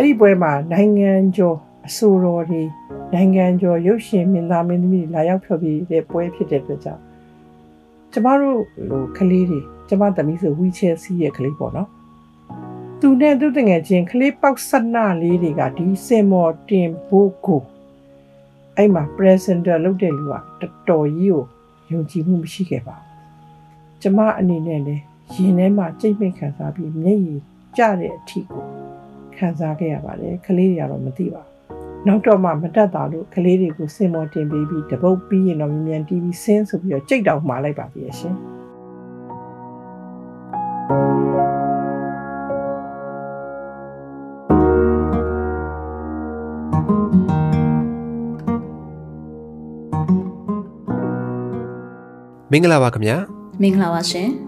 အဲ့ဒီပွဲမှာနိုင်ငံကျော်အဆိုတော်တွေနိုင်ငံကျော်ရုပ်ရှင်မင်းသားမင်းသမီးတွေလာရောက်ဖျော်ဖြေတဲ့ပွဲဖြစ်တဲ့အတွက်ကြောင့်ကျမတို့ဟိုကလေးတွေကျမသမီးဆိုဝီချဲစီးရဲ့ကလေးပေါ့နော်သူနဲ့သူတငယ်ချင်းကလေးပေါက်ဆနလေးတွေကဒီစင်မော်တင်ဖို့ကိုအဲ့မှာ presenter လုပ်တဲ့လူကတော်တော်ကြီးကိုယုံကြည်မှုမရှိခဲ့ပါဘူးကျမအနေနဲ့လည်းရင်ထဲမှာကြိတ်မိတ်ခံစားပြီးမျက်ရည်ကျတဲ့အထိကို ခံစားခဲ့ရပါတယ်ကလေးတွေကတော့မသိပါဘူးနောက်တော့မှမတက်တာလို့ကလေးတွေကိုစင်မော်တင်ပေးပြီးတပုတ်ပြီးရင်တော့မြန်မြန်တီးပြီးဆင်းဆိုပြီးတော့ကြိတ်တောင်မှာလိုက်ပါသေးရဲ့ရှင်မင်္ဂလာပါခင်ဗျာမင်္ဂလာပါရှင်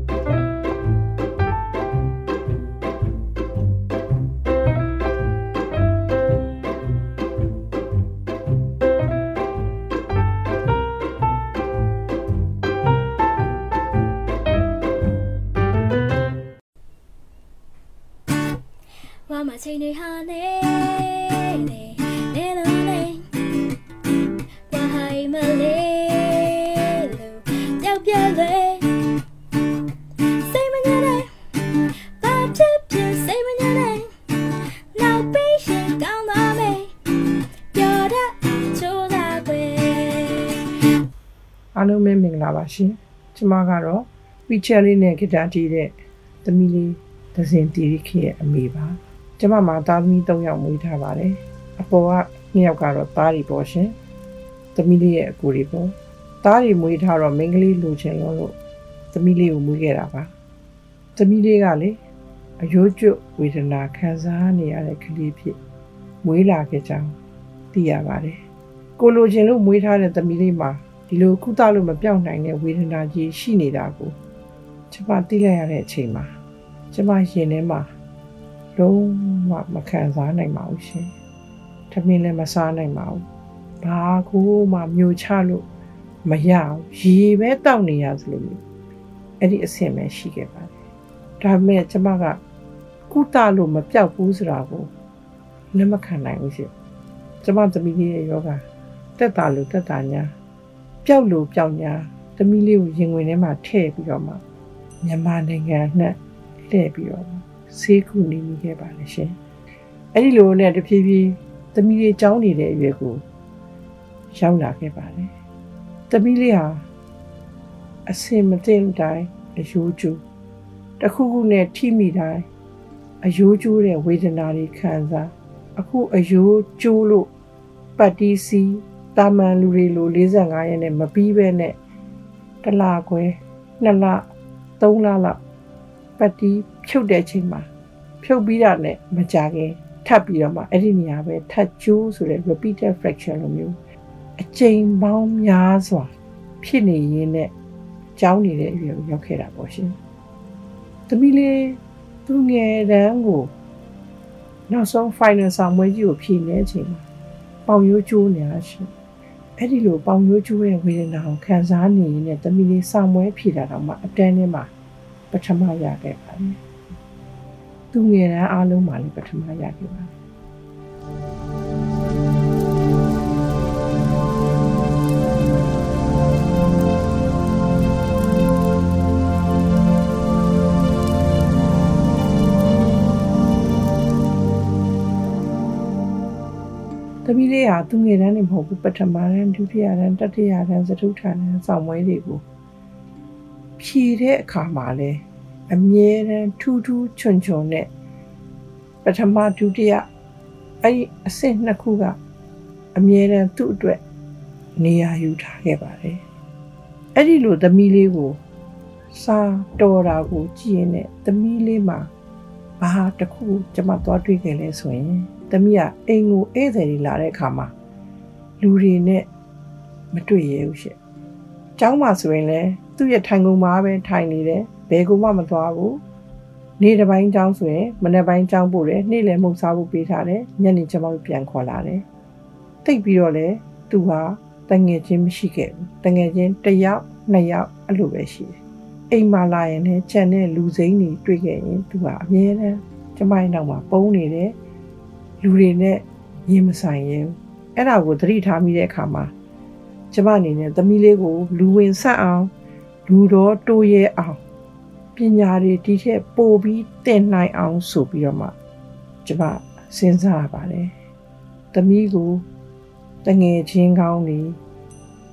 ချိန်တွေဟာနေနေနေလို့နေဘာဟိုင်မလေးလို့ကြောက်ပြလေစိတ်မညနဲ့ဘာဖြစ်ဖြစ်စိတ်မညနဲ့နောက်ပြီးရှင်ကောင်းသွားမေပြောတဲ့ချိုးတာကွယ်အားလုံးပဲမင်္ဂလာပါရှင်ကျမကတော့ဝီချယ်လေးနဲ့ဂီတာတီးတဲ့သမီးလေးဒဇင်တီရီခေရဲ့အမေပါ ကျမမှာသားသမီး၃ယောက်မွေးထားပါတယ်အပေါ်ကနှစ်ယောက်ကတော့သားတွေပေါ့ရှင်သမီးလေးရဲ့အကိုတွေပေါ့သားတွေမွေးထားတော့မိန်းကလေးလိုချင်လို့သမီးလေးကိုမွေးခဲ့တာပါသမီးလေးကလေအယိုးကျွဝေဒနာခံစားနေရတဲ့ကလေးဖြစ်မွေးလာခဲ့ကြောင်းသိရပါတယ်ကိုလိုချင်လို့မွေးထားတဲ့သမီးလေးမှာဒီလိုကုသလို့မပြောင်းနိုင်တဲ့ဝေဒနာကြီးရှိနေတာကိုကျမသိလိုက်ရတဲ့အချိန်မှာကျမရင်ထဲမှာ လုံးဝမခံစားနိုင်ပါဘူးရှင်။ထမင်းလည်းမစားနိုင်ပါဘူး။ဘာကိုမှမျိုးချလို့မရဘူး။ရေပဲတောက်နေရသလိုမျိုးအဲ့ဒီအဆင့်ပဲရှိခဲ့ပါတယ်။ဒါပေမဲ့ကျမကကုသလို့မပြောက်ဘူးဆိုတာကိုလက်မခံနိုင်ဘူးရှင်။ကျမသမီးလေးရဲ့ယောဂတက်တာလို့တက်တာညာပျောက်လို့ပျောက်ညာသမီးလေးကိုရင်ဝင်ထဲမှာထည့်ပြီးတော့မှမြန်မာနိုင်ငံနဲ့လှည့်ပြီးတော့ ဆေးကုနေမိခဲ့ပါလေရှင်အဲ့ဒီလိုနဲ့တဖြည်းဖြည်းသမီးလေးကြောင်းနေတဲ့အရွယ်ကိုရောက်လာခဲ့ပါတယ်သမီးလေးဟာအစင်မသိတိုင်းအယိုးကျူတခုခုနဲ့ထိမိတိုင်းအယိုးကျိုးတဲ့ဝေဒနာတွေခံစားအခုအယိုးကျိုးလို့ပတ်တီးစီတာမန်လူတွေလို45ရက်နဲ့မပြီးပဲနဲ့တလခွဲ2လ3လလောက်ပတ်တီးဖြုတ်တဲ့ချိန်မှာ ဖြုတ်ပြီးတာနဲ့မကြခင်ထပ်ပြီးတော့မှအဲ့ဒီနေရာပဲထပ်ကျိုးဆိုတဲ့ repeated fraction လိုမျိုးအချိန်ပေါင်းများစွာ ဖြစ်နေရင်းနဲ့ကြောင်းနေတဲ့အရွယ်ကိုရောက်ခဲ့တာပေါ့ရှင်။သမီးလေးသူငယ်တန်းကိုနောက်ဆုံး final ဆောင်မွေးကြီးကိုဖြည့်နေချိန်မှာပေါင်ရိုးကျိုးနေတာရှင်။အဲ့ဒီလိုပေါင်ရိုးကျိုးရဲ့ဝေဒနာကိုခံစားနေရင်းနဲ့သမီးလေးဆောင်မွေးဖြည့်တာတော့မှအတန်းထဲမှာပထမရခဲ့ပါတယ် သူငယ်တန်းအားလုံးမှာလည်းပထမရခဲ့ပါတယ်သမီးလေးဟာသူငယ်တန်းနေမဟုတ်ဘူးပထမတန်းဒုတိယတန်းတတိယတန်းစတုထတန်းဆောင်မွေးတွေကိုဖြေတဲ့အခါမှာလဲ အမြဲတမ်းထူးထူးချွန်ချွန်နဲ့ပထမဒုတိယအဲ့ဒီအဆင့်နှစ်ခုကအမြဲတမ်းသူ့အတွက်နေရာယူထားခဲ့ပါတယ်အဲ့ဒီလိုသမီးလေးကိုစာတော်တာကိုကြည့်ရင်လည်းသမီးလေးမှာဘာတခုကျမသွားတွေ့ခဲ့လဲဆိုရင်သမီးကအိမ်ကိုဧည့်သည်တွေလာတဲ့အခါမှာလူတွေနဲ့မတွေ့ရဘူးရှင့်။ ကျောင်းမှာဆိုရင်လည်းသူ့ရဲ့ထိုင်ကုန်မှာပဲထိုင်နေတယ်ဘယ်ကူမှမသွားဘူး။နေ့တစ်ပိုင်းကျောင်းဆိုရင်မနေ့ပိုင်းကျောင်းပို့တယ်နေ့လယ်မှုစားဖို့ပေးထားတယ်ညနေကျမတို့ပြန်ခေါ်လာတယ်။တိတ်ပြီးတော့လေသူဟာတငယ်ချင်းမရှိခဲ့ဘူး။တငယ်ချင်းတစ်ယောက်နှစ်ယောက်အဲ့လိုပဲရှိတယ်။အိမ်မှာလာရင်လည်းခြံတဲ့လူစိမ်းတွေတွေ့ခဲ့ရင်သူကအမြဲတမ်းကျမရဲ့နောက်မှာပုံနေတယ်လူတွေနဲ့ရင်မဆိုင်ရဲဘူးအဲ့ဒါကိုသတိထားမိတဲ့အခါမှာ ကျမအနေနဲ့သမီးလေးကို လူဝင်ဆက်အောင်လူတော်တိုးရဲအောင်ပညာတွေဒီထက်ပိုပြီးသင်နိုင်အောင်ဆိုပြီးတော့မှကျမစဉ်းစားရပါတယ်သမီးကိုတငယ်ချင်းကောင်းတွေ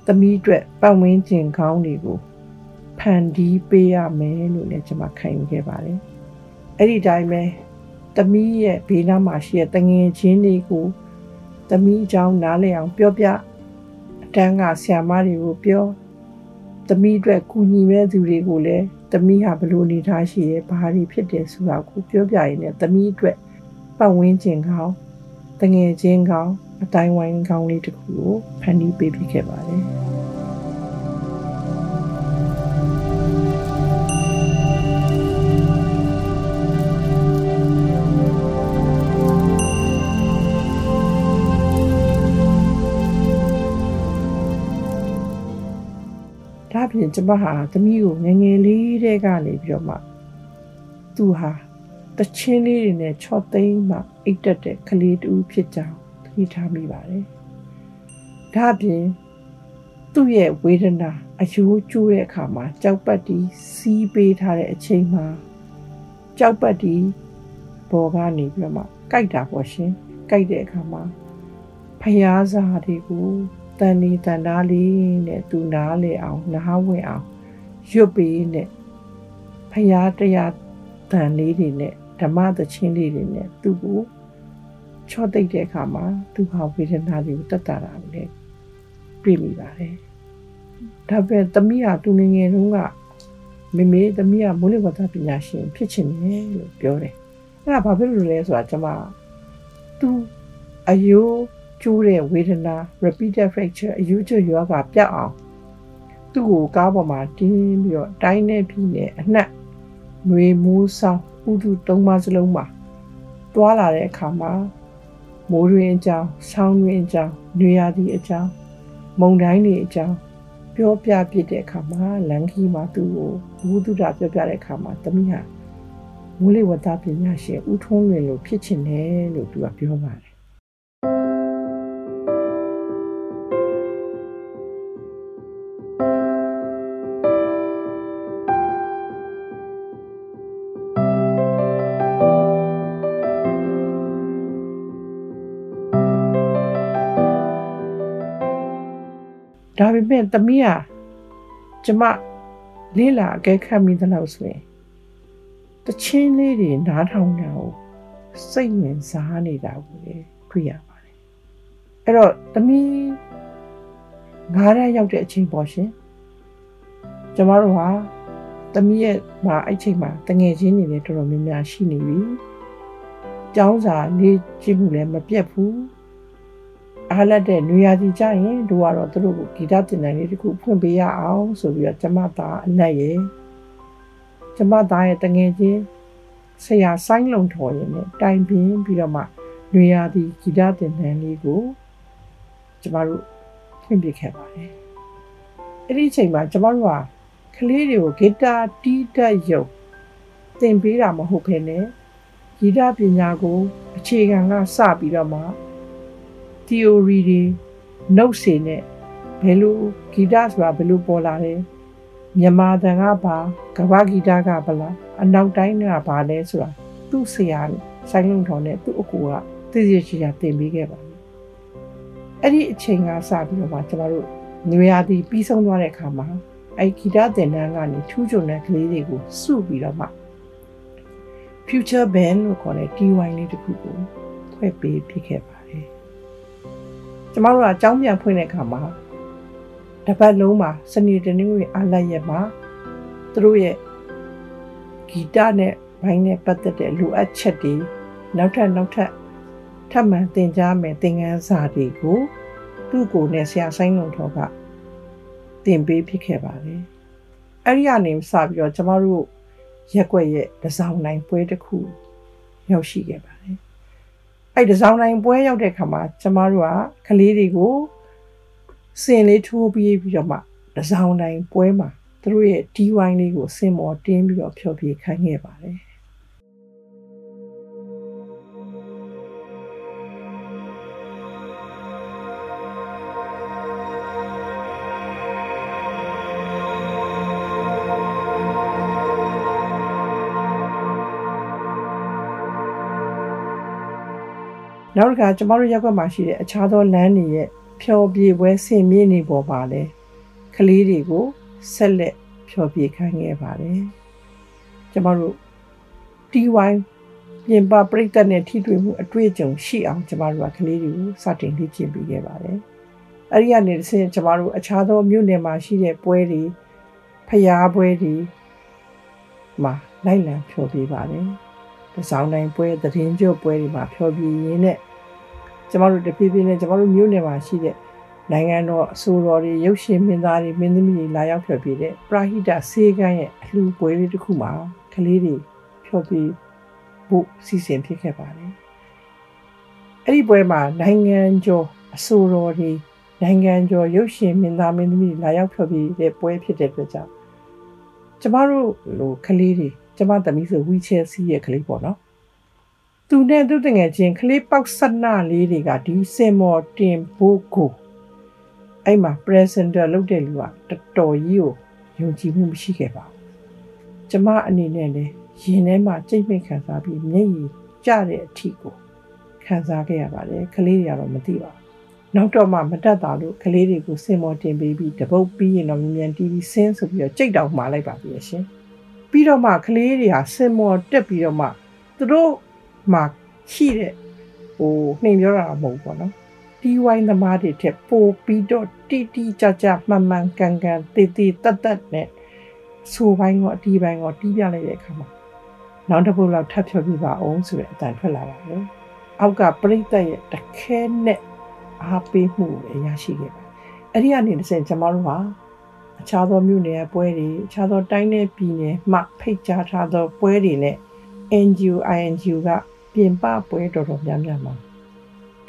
သမီးအတွက်ပတ်ဝန်းကျင်ကောင်းတွေကိုဖန်တီးပေးရမယ်လို့လည်းကျမခံယူခဲ့ပါတယ်အဲ့ဒီတိုင်းပဲသမီးရဲ့ဘေးနားမှာရှိတဲ့တငယ်ချင်းတွေကိုသမီးအကြောင်းနားလည်အောင်ပြောပြအ တန်းကဆရာမတွေကိုပြောသမီးအတွက်ကူညီမဲ့သူတွေကိုလည်းသမီးဟာဘလို့နေထားရှိရဲဘာတွေဖြစ်တယ်ဆိုတာကိုပြောပြရင်းနဲ့သမီးအတွက်ပတ်ဝန်းကျင်ကောင်းတငယ်ချင်းကောင်းအတိုင်းဝိုင်းကောင်းလေးတစ်ခုကိုဖန်တီးပေးဖြစ်ခဲ့ပါတယ် ဒါပြင်ကျမဟာသမီးကိုငယ်ငယ်လေးတဲကနေပြီးတော့မှသူဟာတချင်းလေးတွေနဲ့ချော့သိမ်းမှအိတ်တက်တဲ့ကလေးတူဖြစ်ကြောင်းသတိထားမိပါတယ်။ဒါပြင်သူ့ရဲ့ဝေဒနာအယိုးကျိုးတဲ့အခါမှာကြောက်ပတ်တီးစီးပေးထားတဲ့အချိန်မှာကြောက်ပတ်တီးဘောကနေပြီးတော့မှကြိုက်တာပေါ့ရှင်။ကြိုက်တဲ့အခါမှာဖျားစာတွေကို တန်နေတန်သားလေးနဲ့သူနားလေအောင်နားဝင်အောင်ရွတ်ပေးနဲ့ဖရာတရားတန်လေးတွေနဲ့ဓမ္မသချင်းလေးတွေနဲ့သူ့ကိုချော့တိတ်တဲ့အခါမှာသူဟာဝေဒနာတွေကိုတတ်တာတာလည်းတွေ့မိပါတယ်။ဒါပေမဲ့သမီးဟာသူငယ်ငယ်တုန်းကမေမေသမီးကမိုးလေဝသပညာရှင်ဖြစ်ချင်တယ်လို့ပြောတယ်။အဲ့ဒါဘာဖြစ်လို့လဲဆိုတာကျွန်မသူအယိုး ကျိုးတဲ့ဝေဒနာ repeated fracture အယူချွတ်ယောဂပြတ်အောင်သူ့ကိုကားပေါ်မှာတင်းပြီးတော့တိုင်းနေပြီးနေအနှက်ຫນွေမိုးဆောင်ဥဒုသုံးပါးစလုံးမှာတွာလာတဲ့အခါမှာမိုးတွင်အကြောင်းဆောင်းတွင်အကြောင်းညရာသီအကြောင်းမုန်တိုင်းတွေအကြောင်းပြောပြပြတဲ့အခါမှာလန်ခီမှာသူ့ကိုဘုဒ္ဓတာပြောပြတဲ့အခါမှာတမိဟာမူလဝတ္တပညာရှင်ဥထုံးလွင်လို့ဖြစ်ချင်တယ်လို့သူကပြောပါတယ် ပေမဲ့သမီးဟာကျမလေးလာအကဲခတ်မိသလောက်ဆိုရင်တချင်းလေးတွေနားထောင်တာကိုစိတ်ဝင်စားနေတာကိုလေတွေ့ရပါတယ်အဲ့တော့သမီးငါးရက်ရောက်တဲ့အချိန်ပေါ့ရှင်ကျမတို့ဟာသမီးရဲ့မှာအဲ့ချိန်မှာတငယ်ချင်းတွေလည်းတော်တော်များများရှိနေပြီကျောင်းစာနေကြည့်မှုလည်းမပြတ်ဘူး အားလက်တဲ့နွေရာသီကြရင်တို့ကတော့သူတို့ကိုဂီတတင်နိုင်လေးတခုဖွင့်ပေးရအောင်ဆိုပြီးတော့ကျမသားအနက်ရဲ့ကျမသားရဲ့တငယ်ချင်းဆရာဆိုင်းလုံထော်ရင်လည်းတိုင်ပင်ပြီးတော့မှနွေရာသီဂီတတင်နိုင်လေးကိုကျမတို့ဖွင့်ပြခဲ့ပါတယ်အဲ့ဒီအချိန်မှာကျမတို့ကကလေးတွေကိုဂီတတီးတက်ရုပ်သင်ပေးတာမဟုတ်ဘဲနဲ့ဂီတပညာကို အခြေခံကစပြီးတော့မှ theory တွေ notes တွေနဲ့ဘယ်လိုဂီတဆိုတာဘယ်လိုပေါ်လာလဲမြန်မာတန်ကပါကဘာဂီတကဗလားအနောက်တိုင်းကပါလဲဆိုတာသူ့ဆရာဆိုင်လုံးထောင်နဲ့သူ့အကူကသိသိချာတင်ပေးခဲ့ပါတယ်အဲ့ဒီအချိန်ကစပြီးတော့မှကျမတို့နွေရာသီပြီးဆုံးသွားတဲ့အခါမှာအဲ့ဂီတသင်တန်းကနေထူးချွန်တဲ့ကလေးတွေကိုစုပြီးတော့မှ future band လို့ခေါ်တဲ့ TY လေးတစ်ခုကိုဖွဲ့ပေးဖြစ်ခဲ့ပါတယ် ကျမတို့ကအကြောင်းပြန်ဖွင့်တဲ့အခါမှာတစ်ပတ်လုံးမှာစနေတနင်္ဂနွေအားလက်ရက်မှာသူတို့ရဲ့ဂီတနဲ့ဘိုင်းနဲ့ပတ်သက်တဲ့လိုအပ်ချက်တွေနောက်ထပ်နောက်ထပ်ထပ်မံသင်ကြားမယ်သင်ခန်းစာတွေကိုသူ့ကိုယ်နဲ့ဆရာဆိုင်လုံးတော်ကသင်ပေးဖြစ်ခဲ့ပါတယ်အဲ့ဒီကနေစပြီးတော့ကျမတို့ရက်ွက်ရဲ့တစောင်းနိုင်ပွဲတစ်ခုရောက်ရှိခဲ့ပါတယ် အဲ့တစောင်းနိုင်ပွဲရောက်တဲ့ခါမှာကျမတို့ကကလေးတွေကိုစင်လေးထိုးပြီးပြီးတော့မှတစောင်းနိုင်ပွဲမှာသူတို့ရဲ့ DY လေးကိုစင်မော်တင်းပြီးတော့ဖျော်ဖြေခိုင်းခဲ့ပါတယ် နောက်တစ်ခါကျမတို့ရက်ွက်မှာရှိတဲ့အခြားသောလမ်းတွေရဲ့ဖျော်ဖြေပွဲဆင်မြေနေပေါ်ပါလဲကလေးတွေကိုဆက်လက်ဖျော်ဖြေခိုင်းခဲ့ပါတယ်ကျမတို့ TY ပြင်ပပြိတ္တနဲ့ထိတွေ့မှုအတွေ့အကြုံရှိအောင်ကျမတို့ကကလေးတွေကိုစတင်လေ့ကျင့်ပေးခဲ့ပါတယ်အဲ့ဒီကနေတစ်ဆင့်ကျမတို့အခြားသောမြို့နယ်မှာရှိတဲ့ပွဲတွေဖျားပွဲတွေမှာလိုက်လံဖျော်ဖြေပါတယ် တစောင်းတိုင်းပွဲသတင်းကြွပွဲတွေမှာဖျော်ဖြေရင်းနဲ့ကျမတို့တဖြည်းဖြည်းနဲ့ကျမတို့မြို့နယ်မှာရှိတဲ့နိုင်ငံတော်အစိုးရတွေရုပ်ရှင်မင်းသားတွေမင်းသမီးတွေလာရောက်ဖျော်ဖြေတဲ့ပရာဟိတစေကန်းရဲ့အလှူပွဲလေးတစ်ခုမှာကလေးတွေဖျော်ဖြေဖို့စီစဉ်ဖြစ်ခဲ့ပါတယ်အဲ့ဒီပွဲမှာနိုင်ငံကျော်အစိုးရတွေနိုင်ငံကျော်ရုပ်ရှင်မင်းသားမင်းသမီးလာရောက်ဖျော်ဖြေတဲ့ပွဲဖြစ်တဲ့အတွက်ကြောင့်ကျမတို့လိုကလေးတွေ ကျမသမီးဆိုဝီချယ်စီးရဲ့ကလေးပေါ့နော်သူနဲ့သူတငယ်ချင်းကလေးပေါက်ဆနလေးတွေကဒီစင်မော်တင်ဖို့ကိုအဲ့မှာ presenter လုပ်တဲ့လူကတော်တော်ကြီးကိုယုံကြည်မှုမရှိခဲ့ပါဘူးကျမအနေနဲ့လည်းရင်ထဲမှာကြိတ်မိတ်ခံစားပြီးမျက်ရည်ကျတဲ့အထီကိုခံစားခဲ့ရပါတယ်ကလေးတွေကတော့မသိပါဘူးနောက်တော့မှမတက်တာလို့ကလေးတွေကိုစင်မော်တင်ပေးပြီးတပုတ်ပြီးရင်တော့မြန် TV ဆင်းဆိုပြီးတော့ကြိတ်တောင်မှာလိုက်ပါပြီရှင် ပြီးတော့မှကလေးတွေဟာစင်မော်တက်ပြီးတော့မှသူတို့မှရှိတဲ့ဟိုနှိမ်ပြောတာမဟုတ်ဘူးပေါ့နော်တီဝိုင်းသမားတွေထက်ပိုပြီးတော့တိတိကျကျမှန်မှန်ကန်ကန်တည်တည်တတ်တတ်နဲ့ဆိုပိုင်းကောအတီးပိုင်းကောတီးပြလိုက်တဲ့အခါမှာနောက်တစ်ပုတ်လောက်ထပ်ဖြောပြပါအောင်ဆိုတဲ့အတန်ထွက်လာပါတယ်။အောက်ကပြိတ္တရဲ့တခဲနဲ့အားပေးမှုအရရှိခဲ့ပါတယ်။အဲ့ဒီကနေတစ်ဆင့်ကျွန်တော်တို့ဟာ အခြားသောမြို့နယ်ပွဲတွေအခြားသောတိုင်းနယ်ပြည်နယ်မှဖိတ်ကြားထားသောပွဲတွေနဲ့ NGO INGO ကပြင်ပပွဲတော်တော်များများမှာ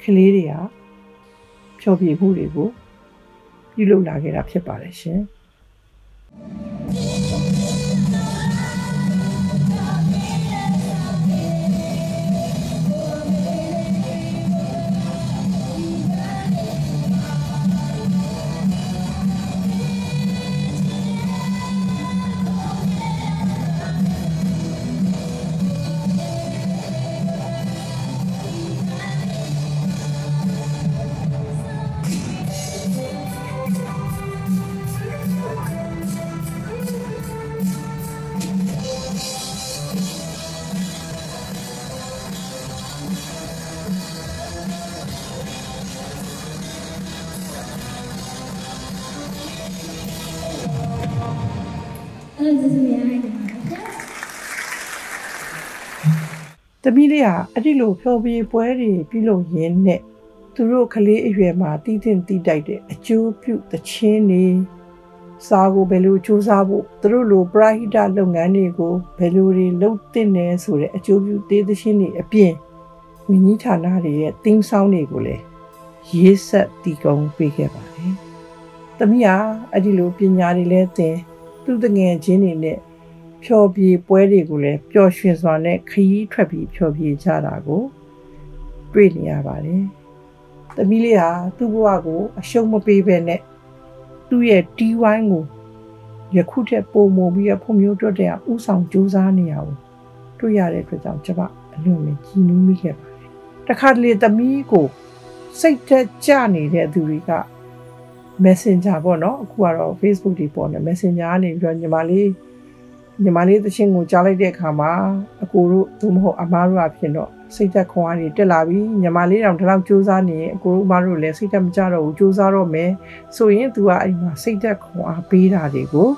ကလေးတွေကဖြောပြမှုတွေကိုပြုလုပ်လာခဲ့တာဖြစ်ပါတယ်ရှင် တမီးလေးဟာအဲ့ဒီလိုဖျော်ဖြေပွဲတွေပြုလုပ်ရင်းနဲ့သူတို့ကလေးအရွယ်မှာတီးတင်တီးတိုက်တဲ့အကျိုးပြုသချင်းတွေစားကိုဘယ်လိုစူးစမ်းဖို့သူတို့လိုပရာဟိတလုပ်ငန်းတွေကိုဘယ်လိုတွေလုပ်တင်နေဆိုတဲ့အကျိုးပြုသေးသချင်းတွေအပြင်ဝင်းကြီးဌာနတွေရဲ့တင်းဆောင်တွေကိုလည်းရေးဆက်တီကုံပေးခဲ့ပါတယ်။တမီးဟာအဲ့ဒီလိုပညာတွေလည်းသင်သူတငယ်ချင်းတွေနဲ့ ဖျော်ဖြေပွဲတွေကိုလည်းပျော်ရွှင်စွာနဲ့ခရီးထွက်ပြီးဖျော်ဖြေကြတာကိုတွေ့နေရပါတယ်။သမီးလေးဟာသူ့ဘဝကိုအရှုံးမပေးဘဲနဲ့သူ့ရဲ့တီးဝိုင်းကိုယခုထက်ပိုမိုပြီးတော့ဖွံ့ဖြိုးတိုးတက်အောင်ဥဆောင်ကြိုးစားနေရအောင်တွေ့ရတဲ့အတွက်ကြောင့်ကျွန်မအလွန်ပဲကြည်နူးမိခဲ့ပါတယ်။တခါတလေသမီးကိုစိတ်သက်ကြနေတဲ့သူတွေက Messenger ပေါ့နော်အခုကတော့ Facebook တွေပေါ့နော် Messenger ကနေပြီးတော့ညီမလေး ညီမလေးသချင်းကိုကြားလိုက်တဲ့အခါမှာအကိုတို့သို့မဟုတ်အမားတို့အဖြစ်တော့စိတ်သက်ခွန်အားတွေတက်လာပြီညီမလေးတောင်ဒီလောက်စူးစမ်းနေရင်အကိုတို့အမားတို့လည်းစိတ်သက်မကြတော့ဘူးစူးစမ်းတော့မယ်ဆိုရင် तू ကအဲ့မှာစိတ်သက်ခွန်အားပေးတာတွေကို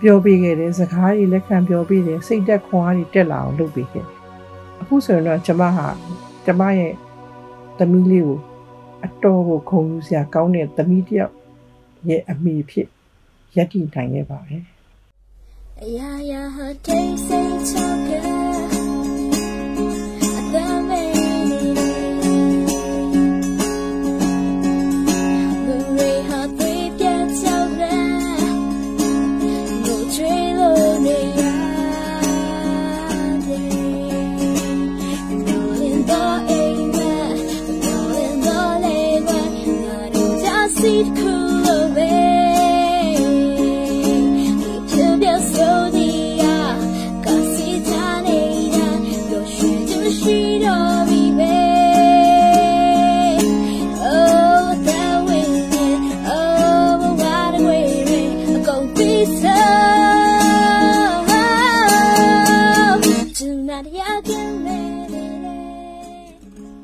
ပြောပေးခဲ့တယ်စကားတွေလက်ခံပြောပေးတယ်စိတ်သက်ခွန်အားတွေတက်လာအောင်လုပ်ပေးခဲ့တယ်အခုဆိုရင်တော့ကျမဟာကျမရဲ့သမီးလေးကိုအတော်ကိုခုံယူစရာကောင်းတဲ့သမီးတစ်ယောက်ရဲ့အမိဖြစ်ရက်တည်နိုင်ခဲ့ပါပဲ Yeah, yeah, her taste ain't.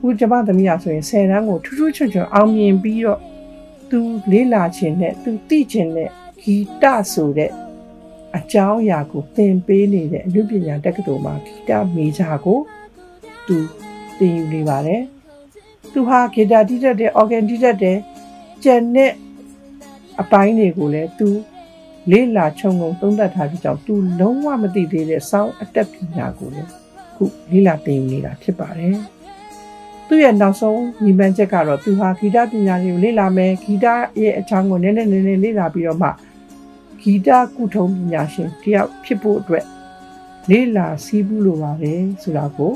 ခုကျမသမီးရဆိုရင်10တန်းကိုထူးထူးချွတ်ချွတ်အောင်မြင်ပြီးတော့သူလေးလာခြင်းနဲ့သူသိခြင်းနဲ့ဂီတဆိုတဲ့အကြောင်းအရာကိုသင်ပေးနေတဲ့အနုပညာတက္ကသိုလ်မှာဂီတမေဂျာကိုသူသင်ယူနေပါတယ်။သူဟာဂီတာတီးတတ်တယ်၊အော်ဂန်တီးတတ်တယ်၊ကျန်တဲ့အပိုင်းတွေကိုလည်းသူလေးလာခြုံငုံသုံးသပ်ထားပြီးကြောင့်သူလုံးဝမသိသေးတဲ့စောင်းအတက်ပညာကိုလည်းခုလေးလာသင်ယူနေတာဖြစ်ပါတယ်။ သူ့ရဲ့နောက်ဆုံးညီမချက်ကတော့သူဟာဂီတပညာတွေကိုလေ့လာမယ်ဂီတရဲ့အချောင်းကိုနည်းနည်းနည်းနည်းလေ့လာပြီးတော့မှဂီတကုထုံးပညာရှင်တယောက်ဖြစ်ဖို့အတွက်လေ့လာစည်းဘူးလိုပါတယ်ဆိုတာကို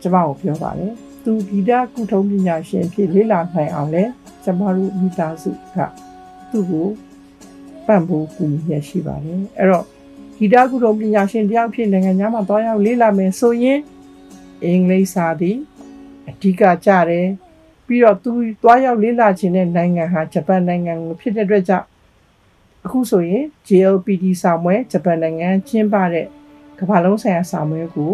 ကျွန်မကိုပြောပါတယ်သူဂီတကုထုံးပညာရှင်ဖြစ်လေ့လာနိုင်အောင်လဲကျွန်မတို့မိသားစုကသူ့ကိုပံ့ပိုးကူညီရရှိပါတယ်အဲ့တော့ဂီတကုထုံးပညာရှင်တယောက်ဖြစ်နိုင်ငံသားမှာတွားရောက်လေ့လာမယ်ဆိုရင်အင်္ဂလိပ်စာသည် အဓိကကြတယ်ပြီးတော့သူသွားရောက်လေ့လာခြင်းတဲ့နိုင်ငံဟာဂျပန်နိုင်ငံကိုဖြစ်တဲ့အတွက်ကြောင့်အခုဆိုရင် JLPT စာမွဲဂျပန်နိုင်ငံကျင်းပတဲ့ကမ္ဘာလုံးဆိုင်ရာစာမွဲကို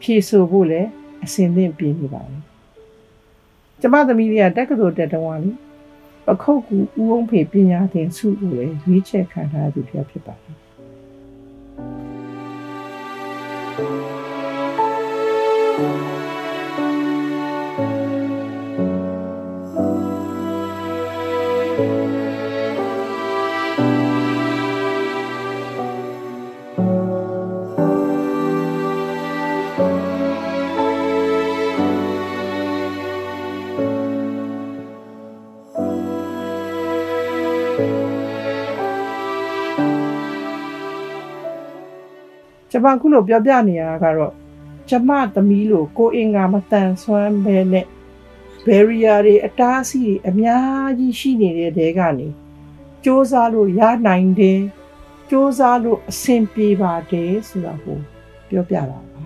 ဖြည့်ဆို့ဖို့လည်းအစဉ်သင့်ပြင်နေပါတယ်ကျမသမီးလေးကတက္ကသိုလ်တက်တုန်းကလေပခုတ်ကူဦးအောင်ဖေပညာသင်စုကိုလည်းရွေးချယ်ခံထားသူတစ်ယောက်ဖြစ်ပါတယ် မအခုလိုပြောပြနေရတာကတော့ကျမသမီးလို့ကိုအင်္ဂါမတန်ဆွမ်းပဲနဲ့ barrier တွေအတားအဆီးတွေအများကြီးရှိနေတဲ့တဲကနေစ조사လို့ရနိုင်တယ်စ조사လို့အဆင်ပြေပါတယ်ဆိုတာကိုပြောပြတာပါဒါ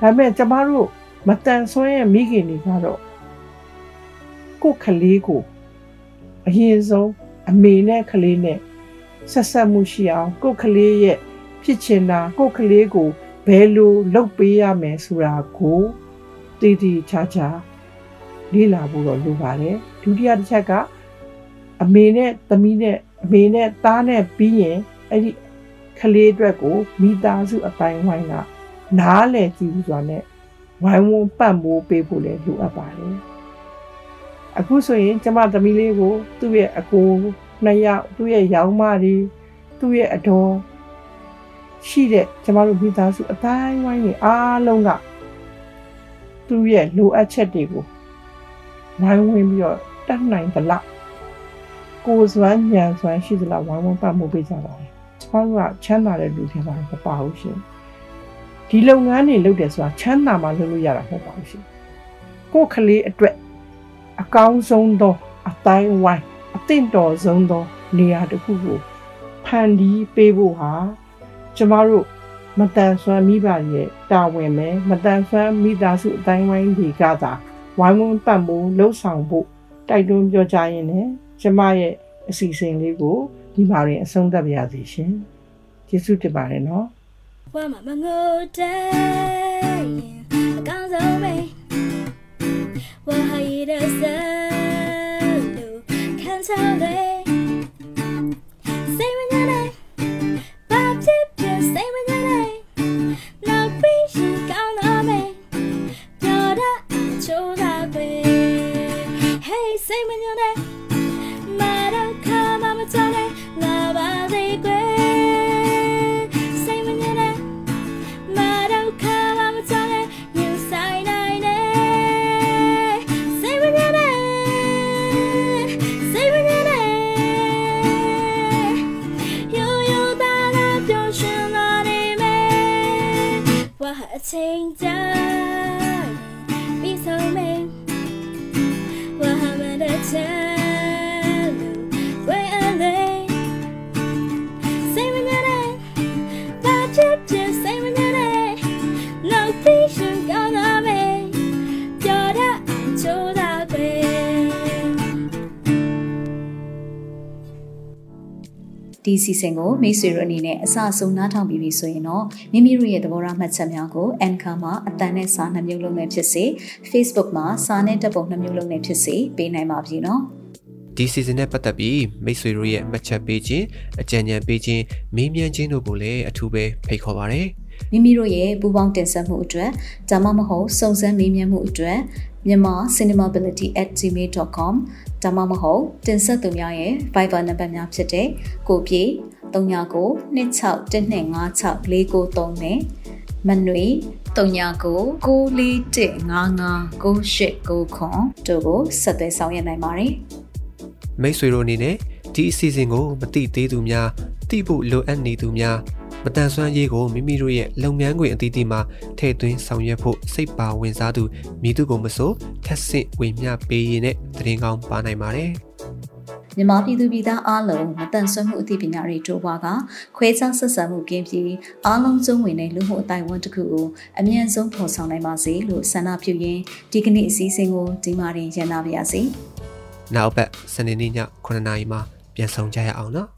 ပေမဲ့ကျမတို့မတန်ဆွမ်းရဲ့မိခင်တွေကတော့ကိုယ်ကလေးကိုအရင်ဆုံးအမေနဲ့ကလေးနဲ့ဆက်ဆက်မှုရှိအောင်ကိုယ်ကလေးရဲ့ ဖြစ်ချင်တာကိုယ့်ကလေးကိုဘယ်လိုလုပ်ပေးရမယ်ဆိုတာကိုတည်တည်ချာချာလေ့လာဖို့တော့လိုပါတယ်ဒုတိယတစ်ချက်ကအမေနဲ့သမီးနဲ့အမေနဲ့သားနဲ့ပြီးရင်အဲ့ဒီကလေးအတွက်ကိုမိသားစုအတိုင်းဝိုင်းကနားလည်ကြည့်ပြီးဆိုတာနဲ့ဝိုင်းဝန်းပတ်မိုးပေးဖို့လည်းလိုအပ်ပါတယ်အခုဆိုရင်ကျမသမီးလေးကို သူ့ရဲ့အကိုနှစ်ယောက်သူ့ရဲ့ရောင်းမတွေသူ့ရဲ့အတော် ရှိတဲ့ကျမတို့မိသားစုအတိုင်းဝိုင်းတွေအားလုံးကသူ့ရဲ့လိုအပ်ချက်တွေကိုဝိုင်းဝန်းပြီးတော့တတ်နိုင်သလားကိုယ်စွမ်းဉာဏ်စွမ်းရှိသလားဝိုင်းဝန်းပတ်မှုပေးကြပါတယ်ကျမတို့ကချမ်းသာတဲ့လူတွေပါမပါဘူးရှင်ဒီလုပ်ငန်းတွေလုပ်တယ်ဆိုတာချမ်းသာမှလုပ်လို့ရတာမဟုတ်ပါဘူးရှင်ကိုယ်ကလေးအတွက်အကောင်းဆုံးသောအတိုင်းဝိုင်းအသင့်တော်ဆုံးသောနေရာတစ်ခုကိုဖန်တီးပေးဖို့ဟာ ကျမတို့မတန်ဆွမ်းမိပါရဲ့တာဝန်ပဲမတန်ဆွမ်းမိသားစုအတိုင်းဝိုင်းတွေကသာဝိုင်းဝန်းပတ်မိုးလှုပ်ဆောင်ဖို့တိုက်တွန်းပြောကြားရင်းနဲ့ကျမရဲ့အစီအစဉ်လေးကိုဒီမှာရင်အဆုံးသတ်ပါရစေရှင်ကျေးဇူးတင်ပါတယ်နော်ဝမ်းမမငိုတဲ့အကောင်းဆုံးပဲဝါဟိရစလူခံစားလေစိတ် Millionaire. ဒီစီစဉ်ကိုမိတ်ဆွေတို့အနေနဲ့အစအဆုံးနားထောင်ပြီးပြီဆိုရင်တော့မိမိတို့ရဲ့သဘောထားမှတ်ချက်များကို Anchor မှာအတန်နဲ့စာနှမျိုးလုံးနဲ့ဖြစ်စေ Facebook မှာစာနဲ့တပ်ပုံနှမျိုးလုံးနဲ့ဖြစ်စေပေးနိုင်ပါပြီနော်ဒီ season နဲ့ပတ်သက်ပြီးမိတ်ဆွေတို့ရဲ့မှတ်ချက်ပေးခြင်းအကြံဉာဏ်ပေးခြင်းမေးမြန်းခြင်းတို့ကိုလည်းအထူးပဲဖိတ်ခေါ်ပါရစေ မိမိတို့ရဲ့ပူပေါင်းတင်ဆက်မှုအတွက်ဒါမှမဟုတ်စုံစမ်းမေးမြန်းမှုအတွက်မြန်မာ cinemability@gmail.com ဒါမှမဟုတ်တင်ဆက်သူများရဲ့ Viber နံပါတ်များဖြစ်တဲ့ကိုပြေ39 26125649နဲ့မနွေ39 941559899တို့ကိုဆက်သွယ်ဆောင်ရွက်နိုင်ပါတယ်မိတ်ဆွေတို့အနေနဲ့ဒီအစီအစဉ်ကိုမတိသေးသူများတိဖို့လိုအပ်နေသူများ မတန်ဆွမ်းရေးကိုမိမိတို့ရဲ့လုပ်ငန်းခွင်အသီးသီးမှာထည့်သွင်းဆောင်ရွက်ဖို့စိတ်ပါဝင်စားသူမိသူကိုမဆိုထက်ဆင့်ဝေမျှပေးရတဲ့သတင်းကောင်းပါနိုင်ပါတယ်မြန်မာပြည်သူပြည်သားအားလုံးမတန်ဆွမ်းမှုအသိပညာတွေတိုးပွားကခွဲခြားဆက်ဆံမှုကင်းပြီးအားလုံးစုံဝင်တဲ့လူမှုအတိုင်းအဝန်တစ်ခုကိုအမြန်ဆုံးဖော်ဆောင်နိုင်ပါစေလို့ဆန္ဒပြုရင်းဒီကနေ့အစည်းအဝေးကိုဒီမှာရင်ရန်နာပါရစေ။။နောက်ပတ်စနေနေ့ည9:00နာရီမှာပြန်ဆောင်ကြရအောင်နော်။